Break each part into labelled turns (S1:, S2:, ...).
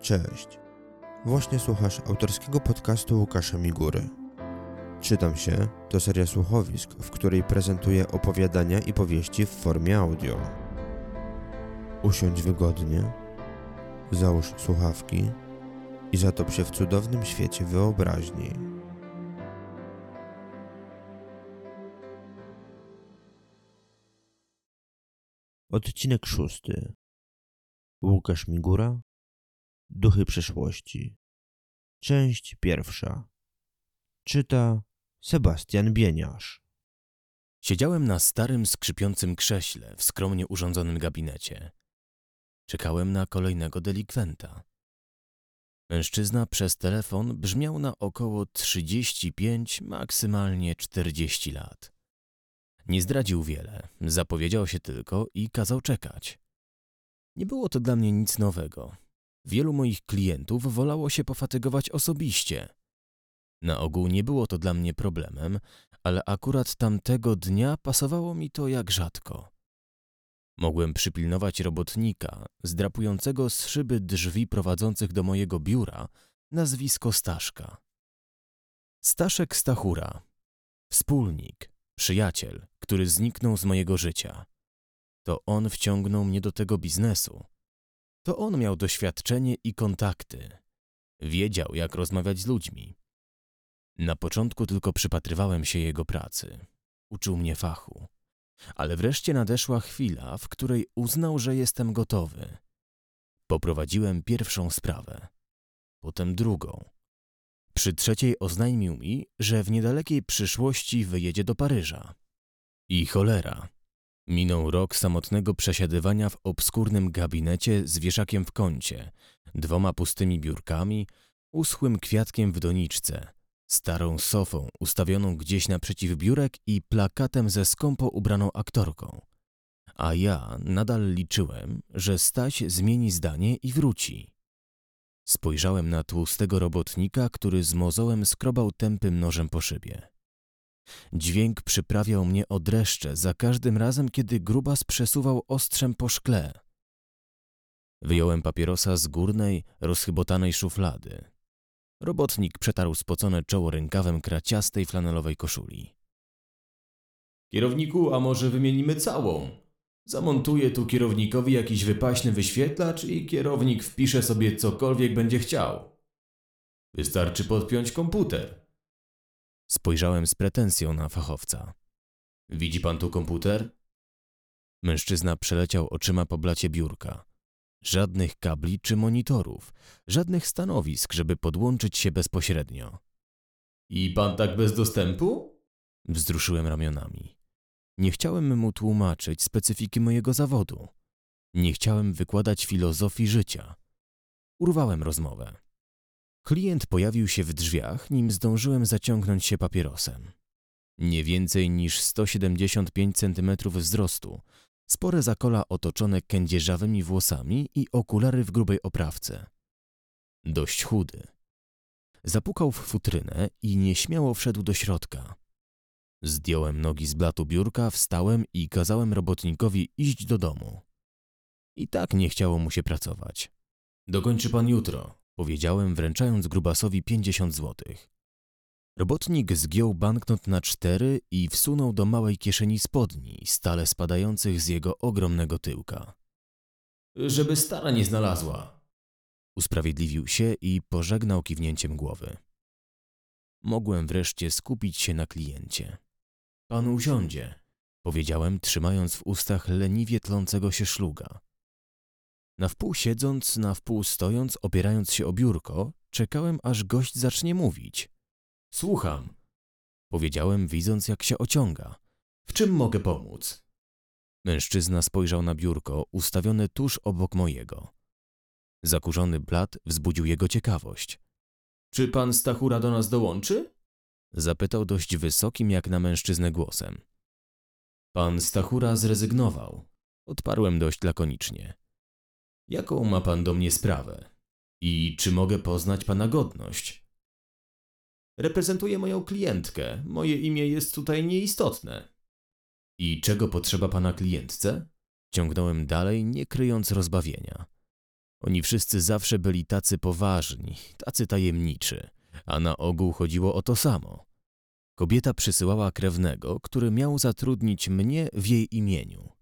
S1: Cześć. Właśnie słuchasz autorskiego podcastu Łukasza Migury. Czytam się to seria słuchowisk, w której prezentuję opowiadania i powieści w formie audio. Usiądź wygodnie, załóż słuchawki i zatop się w cudownym świecie wyobraźni. Odcinek szósty. Łukasz Migura Duchy przeszłości. Część pierwsza. Czyta Sebastian Bieniasz.
S2: Siedziałem na starym, skrzypiącym krześle w skromnie urządzonym gabinecie. Czekałem na kolejnego delikwenta. Mężczyzna przez telefon brzmiał na około 35, maksymalnie 40 lat. Nie zdradził wiele, zapowiedział się tylko i kazał czekać. Nie było to dla mnie nic nowego. Wielu moich klientów wolało się pofatygować osobiście. Na ogół nie było to dla mnie problemem, ale akurat tamtego dnia pasowało mi to jak rzadko. Mogłem przypilnować robotnika, zdrapującego z szyby drzwi prowadzących do mojego biura, nazwisko Staszka. Staszek Stachura, wspólnik, przyjaciel, który zniknął z mojego życia. To on wciągnął mnie do tego biznesu. To on miał doświadczenie i kontakty. Wiedział, jak rozmawiać z ludźmi. Na początku tylko przypatrywałem się jego pracy. Uczył mnie fachu. Ale wreszcie nadeszła chwila, w której uznał, że jestem gotowy. Poprowadziłem pierwszą sprawę, potem drugą. Przy trzeciej oznajmił mi, że w niedalekiej przyszłości wyjedzie do Paryża. I cholera. Minął rok samotnego przesiadywania w obskurnym gabinecie z wieszakiem w kącie, dwoma pustymi biurkami, uschłym kwiatkiem w doniczce, starą sofą ustawioną gdzieś naprzeciw biurek i plakatem ze skąpo ubraną aktorką. A ja nadal liczyłem, że Staś zmieni zdanie i wróci. Spojrzałem na tłustego robotnika, który z mozołem skrobał tępym nożem po szybie. Dźwięk przyprawiał mnie o dreszcze za każdym razem, kiedy grubas przesuwał ostrzem po szkle. Wyjąłem papierosa z górnej, rozchybotanej szuflady. Robotnik przetarł spocone czoło rękawem kraciastej flanelowej koszuli.
S3: Kierowniku, a może wymienimy całą? Zamontuję tu kierownikowi jakiś wypaśny wyświetlacz i kierownik wpisze sobie cokolwiek będzie chciał. Wystarczy podpiąć komputer.
S2: Spojrzałem z pretensją na fachowca.
S3: Widzi pan tu komputer?
S2: Mężczyzna przeleciał oczyma po blacie biurka. Żadnych kabli czy monitorów, żadnych stanowisk, żeby podłączyć się bezpośrednio.
S3: I pan tak bez dostępu?
S2: Wzruszyłem ramionami. Nie chciałem mu tłumaczyć specyfiki mojego zawodu. Nie chciałem wykładać filozofii życia. Urwałem rozmowę. Klient pojawił się w drzwiach, nim zdążyłem zaciągnąć się papierosem. Nie więcej niż 175 cm wzrostu, spore zakola otoczone kędzierzawymi włosami i okulary w grubej oprawce. Dość chudy. Zapukał w futrynę i nieśmiało wszedł do środka. Zdjąłem nogi z blatu biurka, wstałem i kazałem robotnikowi iść do domu. I tak nie chciało mu się pracować.
S3: Dokończy pan jutro,
S2: powiedziałem, wręczając grubasowi 50 złotych. Robotnik zgiął banknot na cztery i wsunął do małej kieszeni spodni, stale spadających z jego ogromnego tyłka.
S3: Żeby stara nie znalazła.
S2: Usprawiedliwił się i pożegnał kiwnięciem głowy. Mogłem wreszcie skupić się na kliencie.
S3: Pan usiądzie,
S2: powiedziałem, trzymając w ustach leniwie tlącego się szluga. Na wpół siedząc, na wpół stojąc, opierając się o biurko, czekałem, aż gość zacznie mówić.
S3: Słucham,
S2: Powiedziałem, widząc, jak się ociąga.
S3: w czym mogę pomóc?
S2: Mężczyzna spojrzał na biurko, ustawione tuż obok mojego. Zakurzony blat wzbudził jego ciekawość.
S3: Czy pan Stachura do nas dołączy?
S2: Zapytał dość wysokim jak na mężczyznę głosem.
S3: Pan Stachura zrezygnował.
S2: Odparłem dość lakonicznie.
S3: Jaką ma pan do mnie sprawę? I czy mogę poznać pana godność? Reprezentuję moją klientkę. Moje imię jest tutaj nieistotne. I czego potrzeba pana klientce?
S2: Ciągnąłem dalej, nie kryjąc rozbawienia. Oni wszyscy zawsze byli tacy poważni, tacy tajemniczy, a na ogół chodziło o to samo. Kobieta przysyłała krewnego, który miał zatrudnić mnie w jej imieniu.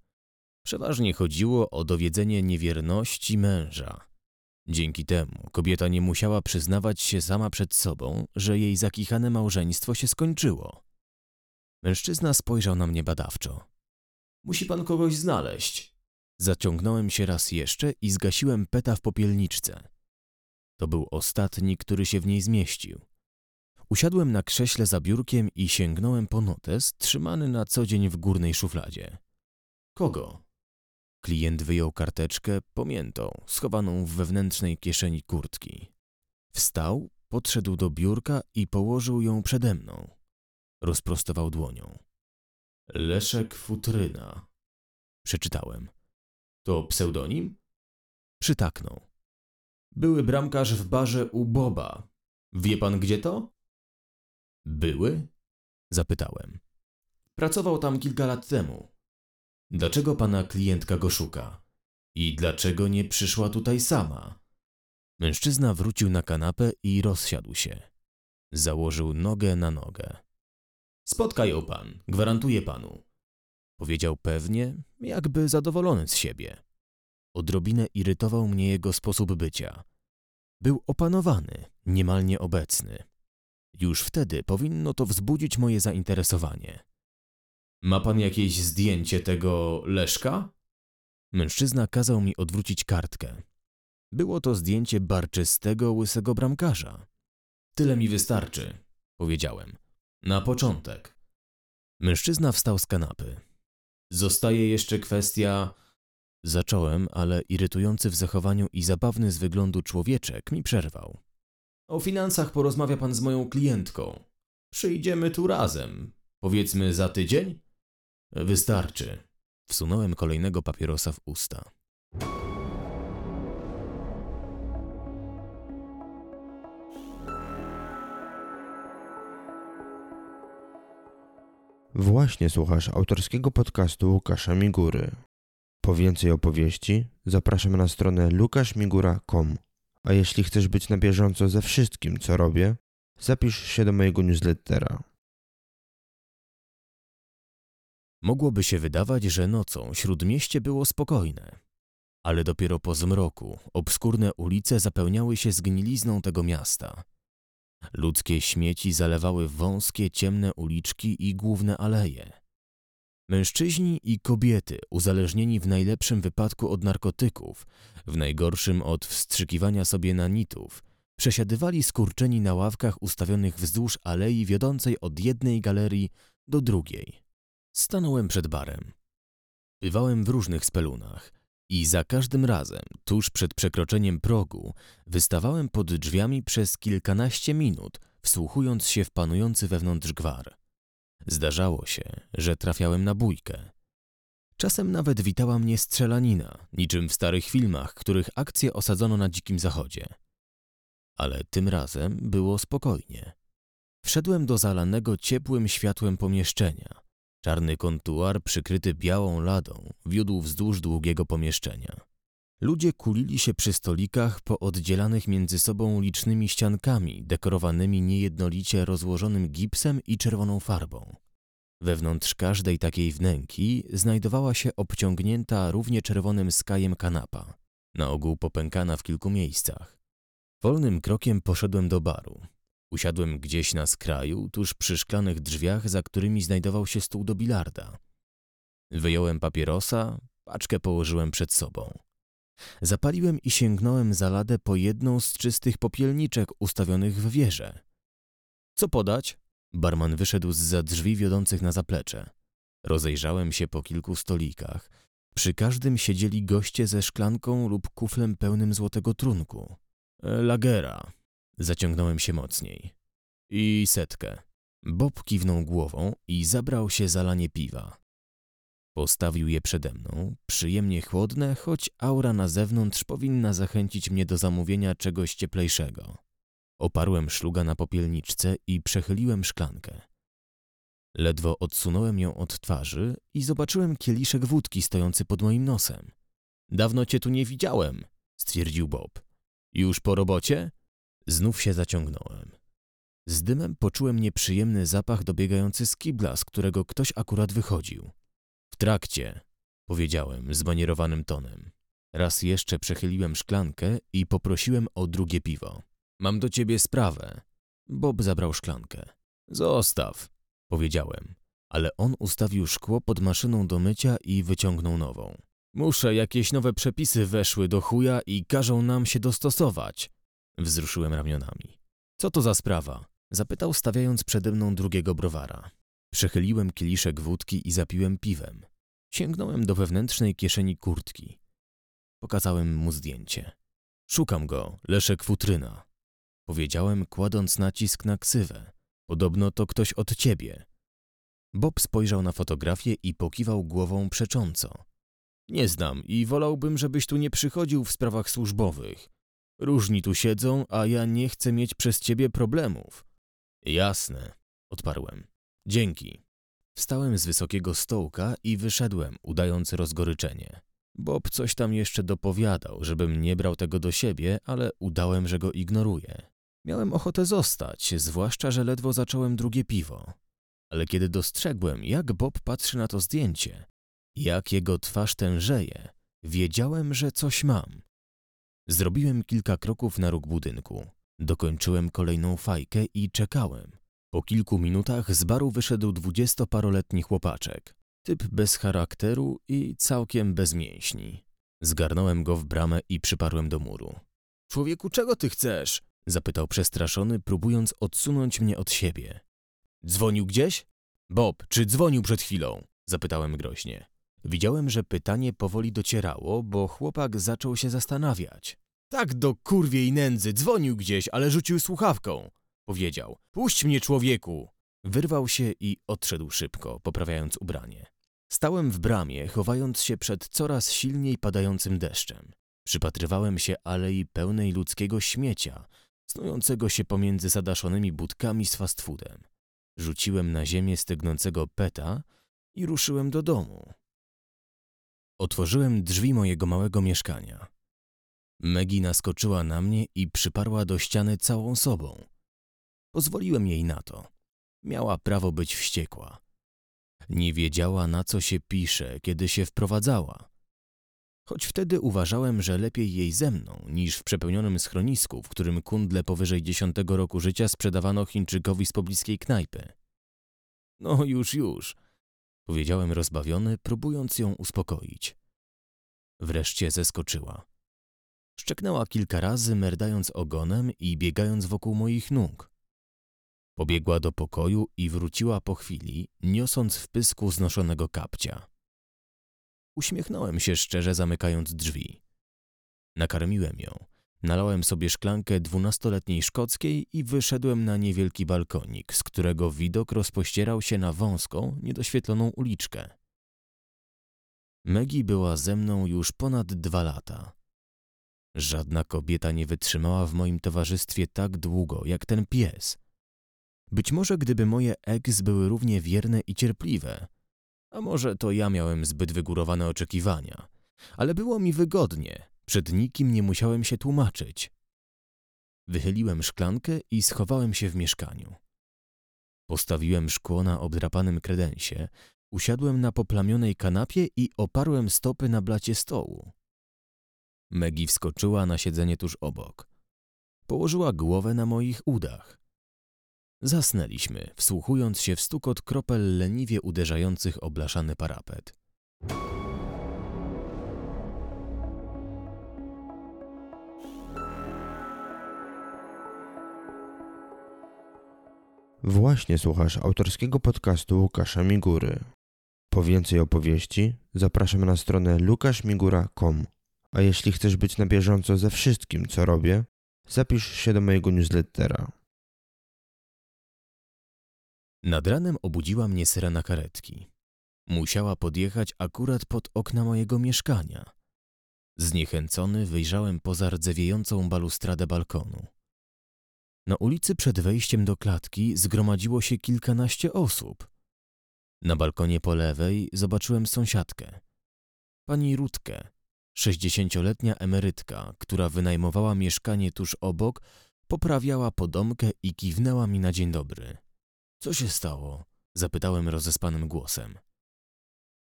S2: Przeważnie chodziło o dowiedzenie niewierności męża. Dzięki temu kobieta nie musiała przyznawać się sama przed sobą, że jej zakichane małżeństwo się skończyło. Mężczyzna spojrzał na mnie badawczo.
S3: Musi pan kogoś znaleźć.
S2: Zaciągnąłem się raz jeszcze i zgasiłem peta w popielniczce. To był ostatni, który się w niej zmieścił. Usiadłem na krześle za biurkiem i sięgnąłem po notes trzymany na co dzień w górnej szufladzie.
S3: Kogo?
S2: Klient wyjął karteczkę pomiętą, schowaną w wewnętrznej kieszeni kurtki. Wstał, podszedł do biurka i położył ją przede mną. Rozprostował dłonią.
S3: Leszek Futryna.
S2: Przeczytałem.
S3: To pseudonim?
S2: Przytaknął.
S3: Były bramkarz w barze u Boba. Wie pan gdzie to?
S2: Były? Zapytałem.
S3: Pracował tam kilka lat temu. Dlaczego pana klientka go szuka? I dlaczego nie przyszła tutaj sama?
S2: Mężczyzna wrócił na kanapę i rozsiadł się. Założył nogę na nogę.
S3: Spotka ją pan, gwarantuję panu.
S2: Powiedział pewnie, jakby zadowolony z siebie. Odrobinę irytował mnie jego sposób bycia. Był opanowany, niemal nieobecny. Już wtedy powinno to wzbudzić moje zainteresowanie.
S3: Ma pan jakieś zdjęcie tego Leszka?
S2: Mężczyzna kazał mi odwrócić kartkę. Było to zdjęcie barczystego, łysego bramkarza.
S3: Tyle mi wystarczy, powiedziałem. Na początek.
S2: Mężczyzna wstał z kanapy.
S3: Zostaje jeszcze kwestia.
S2: Zacząłem, ale irytujący w zachowaniu i zabawny z wyglądu człowieczek mi przerwał.
S3: O finansach porozmawia pan z moją klientką. Przyjdziemy tu razem. Powiedzmy za tydzień? Wystarczy.
S2: Wsunąłem kolejnego papierosa w usta.
S1: Właśnie słuchasz autorskiego podcastu Łukasza Migury. Po więcej opowieści zapraszam na stronę lukaszmigura.com. A jeśli chcesz być na bieżąco ze wszystkim, co robię, zapisz się do mojego newslettera.
S2: Mogłoby się wydawać, że nocą śródmieście było spokojne. Ale dopiero po zmroku obskurne ulice zapełniały się zgnilizną tego miasta. Ludzkie śmieci zalewały wąskie, ciemne uliczki i główne aleje. Mężczyźni i kobiety, uzależnieni w najlepszym wypadku od narkotyków, w najgorszym od wstrzykiwania sobie nanitów, przesiadywali skurczeni na ławkach ustawionych wzdłuż alei wiodącej od jednej galerii do drugiej. Stanąłem przed barem. Bywałem w różnych spelunach i za każdym razem, tuż przed przekroczeniem progu, wystawałem pod drzwiami przez kilkanaście minut, wsłuchując się w panujący wewnątrz gwar. Zdarzało się, że trafiałem na bójkę. Czasem nawet witała mnie strzelanina, niczym w starych filmach, których akcje osadzono na dzikim zachodzie. Ale tym razem było spokojnie. Wszedłem do zalanego ciepłym światłem pomieszczenia. Czarny kontuar przykryty białą ladą wiódł wzdłuż długiego pomieszczenia. Ludzie kulili się przy stolikach pooddzielanych między sobą licznymi ściankami dekorowanymi niejednolicie rozłożonym gipsem i czerwoną farbą. Wewnątrz każdej takiej wnęki znajdowała się obciągnięta równie czerwonym skajem kanapa, na ogół popękana w kilku miejscach. Wolnym krokiem poszedłem do baru. Usiadłem gdzieś na skraju, tuż przy szklanych drzwiach, za którymi znajdował się stół do bilarda. Wyjąłem papierosa, paczkę położyłem przed sobą. Zapaliłem i sięgnąłem za ladę po jedną z czystych popielniczek ustawionych w wieże. Co podać? Barman wyszedł z za drzwi wiodących na zaplecze. Rozejrzałem się po kilku stolikach. Przy każdym siedzieli goście ze szklanką lub kuflem pełnym złotego trunku. E, Lagera. Zaciągnąłem się mocniej. I setkę. Bob kiwnął głową i zabrał się za lanie piwa. Postawił je przede mną, przyjemnie chłodne, choć aura na zewnątrz powinna zachęcić mnie do zamówienia czegoś cieplejszego. Oparłem szluga na popielniczce i przechyliłem szklankę. Ledwo odsunąłem ją od twarzy i zobaczyłem kieliszek wódki stojący pod moim nosem. Dawno cię tu nie widziałem, stwierdził Bob. Już po robocie? Znów się zaciągnąłem. Z dymem poczułem nieprzyjemny zapach dobiegający z kibla, z którego ktoś akurat wychodził. W trakcie, powiedziałem zmanierowanym tonem. Raz jeszcze przechyliłem szklankę i poprosiłem o drugie piwo. Mam do ciebie sprawę. Bob zabrał szklankę. Zostaw, powiedziałem, ale on ustawił szkło pod maszyną do mycia i wyciągnął nową. Muszę, jakieś nowe przepisy weszły do chuja i każą nam się dostosować. Wzruszyłem ramionami. Co to za sprawa? Zapytał, stawiając przede mną drugiego browara. Przechyliłem kieliszek wódki i zapiłem piwem. Sięgnąłem do wewnętrznej kieszeni kurtki. Pokazałem mu zdjęcie. Szukam go, Leszek Futryna. Powiedziałem, kładąc nacisk na ksywę. Podobno to ktoś od ciebie. Bob spojrzał na fotografię i pokiwał głową przecząco. Nie znam i wolałbym, żebyś tu nie przychodził w sprawach służbowych. Różni tu siedzą, a ja nie chcę mieć przez ciebie problemów. Jasne, odparłem. Dzięki. Wstałem z wysokiego stołka i wyszedłem, udając rozgoryczenie. Bob coś tam jeszcze dopowiadał, żebym nie brał tego do siebie, ale udałem, że go ignoruję. Miałem ochotę zostać, zwłaszcza, że ledwo zacząłem drugie piwo. Ale kiedy dostrzegłem, jak Bob patrzy na to zdjęcie, jak jego twarz tężeje, wiedziałem, że coś mam. Zrobiłem kilka kroków na róg budynku. Dokończyłem kolejną fajkę i czekałem. Po kilku minutach z baru wyszedł dwudziestoparoletni chłopaczek. Typ bez charakteru i całkiem bez mięśni. Zgarnąłem go w bramę i przyparłem do muru. Człowieku, czego ty chcesz? Zapytał przestraszony, próbując odsunąć mnie od siebie. Dzwonił gdzieś? Bob, czy dzwonił przed chwilą? Zapytałem groźnie. Widziałem, że pytanie powoli docierało, bo chłopak zaczął się zastanawiać. Tak do kurwiej nędzy, dzwonił gdzieś, ale rzucił słuchawką. Powiedział, puść mnie człowieku. Wyrwał się i odszedł szybko, poprawiając ubranie. Stałem w bramie, chowając się przed coraz silniej padającym deszczem. Przypatrywałem się alei pełnej ludzkiego śmiecia, snującego się pomiędzy zadaszonymi budkami z fast foodem. Rzuciłem na ziemię stygnącego peta i ruszyłem do domu. Otworzyłem drzwi mojego małego mieszkania. Megi naskoczyła na mnie i przyparła do ściany całą sobą. Pozwoliłem jej na to. Miała prawo być wściekła. Nie wiedziała, na co się pisze, kiedy się wprowadzała. Choć wtedy uważałem, że lepiej jej ze mną, niż w przepełnionym schronisku, w którym kundle powyżej dziesiątego roku życia sprzedawano Chińczykowi z pobliskiej knajpy. No już, już, powiedziałem rozbawiony, próbując ją uspokoić. Wreszcie zeskoczyła. Szczeknęła kilka razy, merdając ogonem i biegając wokół moich nóg. Pobiegła do pokoju i wróciła po chwili, niosąc w pysku znoszonego kapcia. Uśmiechnąłem się szczerze, zamykając drzwi. Nakarmiłem ją, nalałem sobie szklankę dwunastoletniej szkockiej i wyszedłem na niewielki balkonik, z którego widok rozpościerał się na wąską, niedoświetloną uliczkę. Megi była ze mną już ponad dwa lata. Żadna kobieta nie wytrzymała w moim towarzystwie tak długo jak ten pies. Być może gdyby moje ex były równie wierne i cierpliwe, a może to ja miałem zbyt wygórowane oczekiwania, ale było mi wygodnie, przed nikim nie musiałem się tłumaczyć. Wychyliłem szklankę i schowałem się w mieszkaniu. Postawiłem szkło na obdrapanym kredensie, usiadłem na poplamionej kanapie i oparłem stopy na blacie stołu. Megi wskoczyła na siedzenie tuż obok. Położyła głowę na moich udach. Zasnęliśmy, wsłuchując się w stukot kropel leniwie uderzających o blaszany parapet.
S1: Właśnie słuchasz autorskiego podcastu Łukasza Migury. Po więcej opowieści zapraszam na stronę lukaszmigura.com. A jeśli chcesz być na bieżąco ze wszystkim, co robię, zapisz się do mojego newslettera.
S2: Nad ranem obudziła mnie syrena karetki. Musiała podjechać akurat pod okna mojego mieszkania. Zniechęcony wyjrzałem poza rdzewiejącą balustradę balkonu. Na ulicy przed wejściem do klatki zgromadziło się kilkanaście osób. Na balkonie po lewej zobaczyłem sąsiadkę. Pani Rutkę, Sześćdziesięcioletnia emerytka, która wynajmowała mieszkanie tuż obok, poprawiała podomkę i kiwnęła mi na dzień dobry. Co się stało? Zapytałem rozespanym głosem.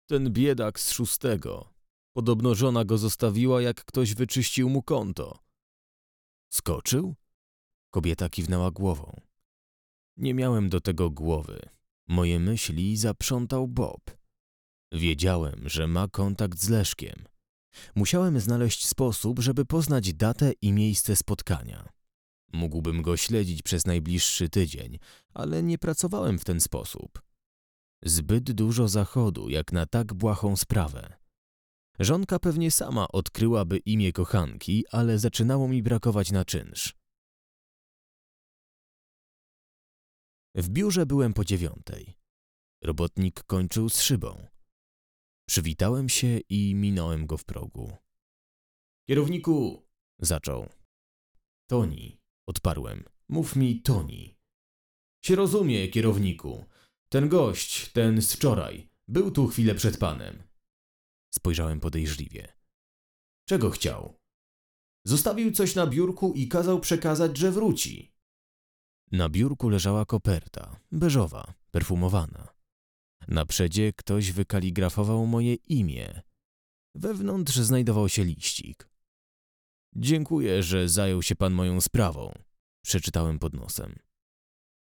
S2: Ten biedak z szóstego. Podobno żona go zostawiła, jak ktoś wyczyścił mu konto. Skoczył? Kobieta kiwnęła głową. Nie miałem do tego głowy. Moje myśli zaprzątał Bob. Wiedziałem, że ma kontakt z Leszkiem. Musiałem znaleźć sposób, żeby poznać datę i miejsce spotkania. Mógłbym go śledzić przez najbliższy tydzień, ale nie pracowałem w ten sposób. Zbyt dużo zachodu, jak na tak błahą sprawę. Żonka pewnie sama odkryłaby imię kochanki, ale zaczynało mi brakować na czynsz. W biurze byłem po dziewiątej. Robotnik kończył z szybą. Przywitałem się i minąłem go w progu.
S3: Kierowniku,
S2: Zaczął. Toni, odparłem. Mów mi Toni.
S3: się rozumie, kierowniku. Ten gość, ten z wczoraj, był tu chwilę przed panem.
S2: Spojrzałem podejrzliwie.
S3: Czego chciał? Zostawił coś na biurku i kazał przekazać, że wróci.
S2: Na biurku leżała koperta, beżowa, perfumowana. Na przedzie ktoś wykaligrafował moje imię. Wewnątrz znajdował się liścik. Dziękuję, że zajął się pan moją sprawą, przeczytałem pod nosem.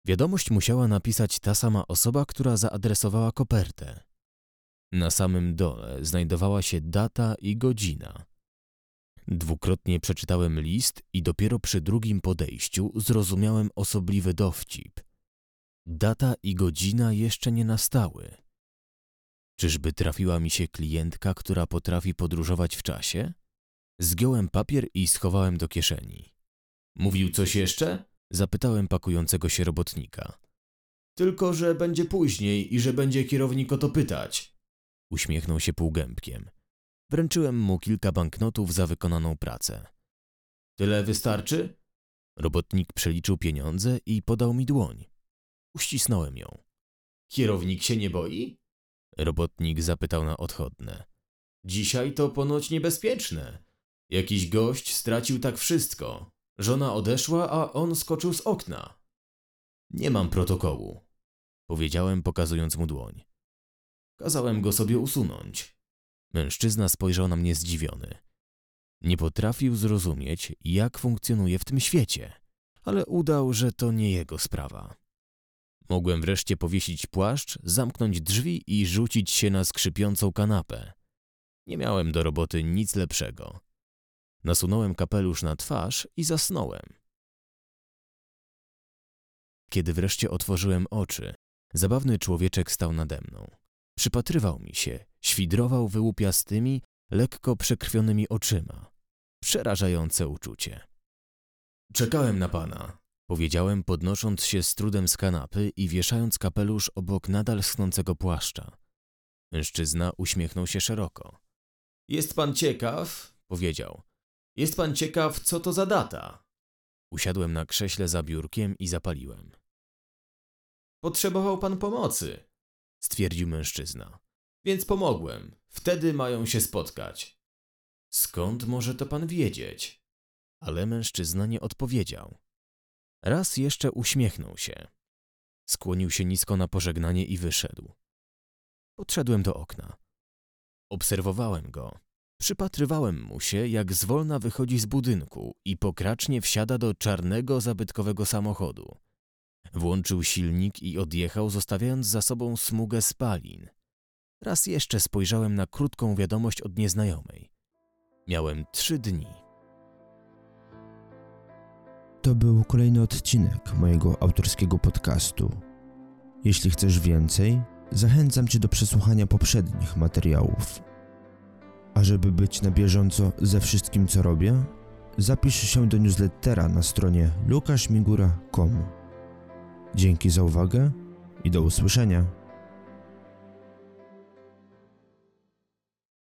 S2: Wiadomość musiała napisać ta sama osoba, która zaadresowała kopertę. Na samym dole znajdowała się data i godzina. Dwukrotnie przeczytałem list i dopiero przy drugim podejściu zrozumiałem osobliwy dowcip. Data i godzina jeszcze nie nastały. Czyżby trafiła mi się klientka, która potrafi podróżować w czasie? Zgiąłem papier i schowałem do kieszeni.
S3: Mówił coś jeszcze?
S2: Zapytałem pakującego się robotnika.
S3: Tylko, że będzie później i że będzie kierownik o to pytać.
S2: Uśmiechnął się półgębkiem. Wręczyłem mu kilka banknotów za wykonaną pracę.
S3: Tyle wystarczy?
S2: Robotnik przeliczył pieniądze i podał mi dłoń. Uścisnąłem ją.
S3: Kierownik się nie boi?
S2: Robotnik zapytał na odchodne.
S3: Dzisiaj to ponoć niebezpieczne. Jakiś gość stracił tak wszystko. Żona odeszła, a on skoczył z okna. Nie mam protokołu.
S2: Powiedziałem, pokazując mu dłoń.
S3: Kazałem go sobie usunąć.
S2: Mężczyzna spojrzał na mnie zdziwiony. Nie potrafił zrozumieć, jak funkcjonuje w tym świecie, ale udał, że to nie jego sprawa. Mogłem wreszcie powiesić płaszcz, zamknąć drzwi i rzucić się na skrzypiącą kanapę. Nie miałem do roboty nic lepszego. Nasunąłem kapelusz na twarz i zasnąłem. Kiedy wreszcie otworzyłem oczy, zabawny człowieczek stał nade mną. Przypatrywał mi się, świdrował wyłupiastymi, lekko przekrwionymi oczyma. Przerażające uczucie.
S3: Czekałem na pana.
S2: Powiedziałem, podnosząc się z trudem z kanapy i wieszając kapelusz obok nadal schnącego płaszcza. Mężczyzna uśmiechnął się szeroko.
S3: Jest pan ciekaw?
S2: Powiedział.
S3: Jest pan ciekaw, co to za data?
S2: Usiadłem na krześle za biurkiem i zapaliłem.
S3: Potrzebował pan pomocy,
S2: Stwierdził mężczyzna.
S3: Więc pomogłem. Wtedy mają się spotkać. Skąd może to pan wiedzieć?
S2: Ale mężczyzna nie odpowiedział. Raz jeszcze uśmiechnął się. Skłonił się nisko na pożegnanie i wyszedł. Podszedłem do okna. Obserwowałem go. Przypatrywałem mu się, jak zwolna wychodzi z budynku i pokracznie wsiada do czarnego, zabytkowego samochodu. Włączył silnik i odjechał, zostawiając za sobą smugę spalin. Raz jeszcze spojrzałem na krótką wiadomość od nieznajomej. Miałem trzy dni.
S1: To był kolejny odcinek mojego autorskiego podcastu. Jeśli chcesz więcej, zachęcam Cię do przesłuchania poprzednich materiałów. A żeby być na bieżąco ze wszystkim, co robię, zapisz się do newslettera na stronie lukaszmigura.com. Dzięki za uwagę i do usłyszenia.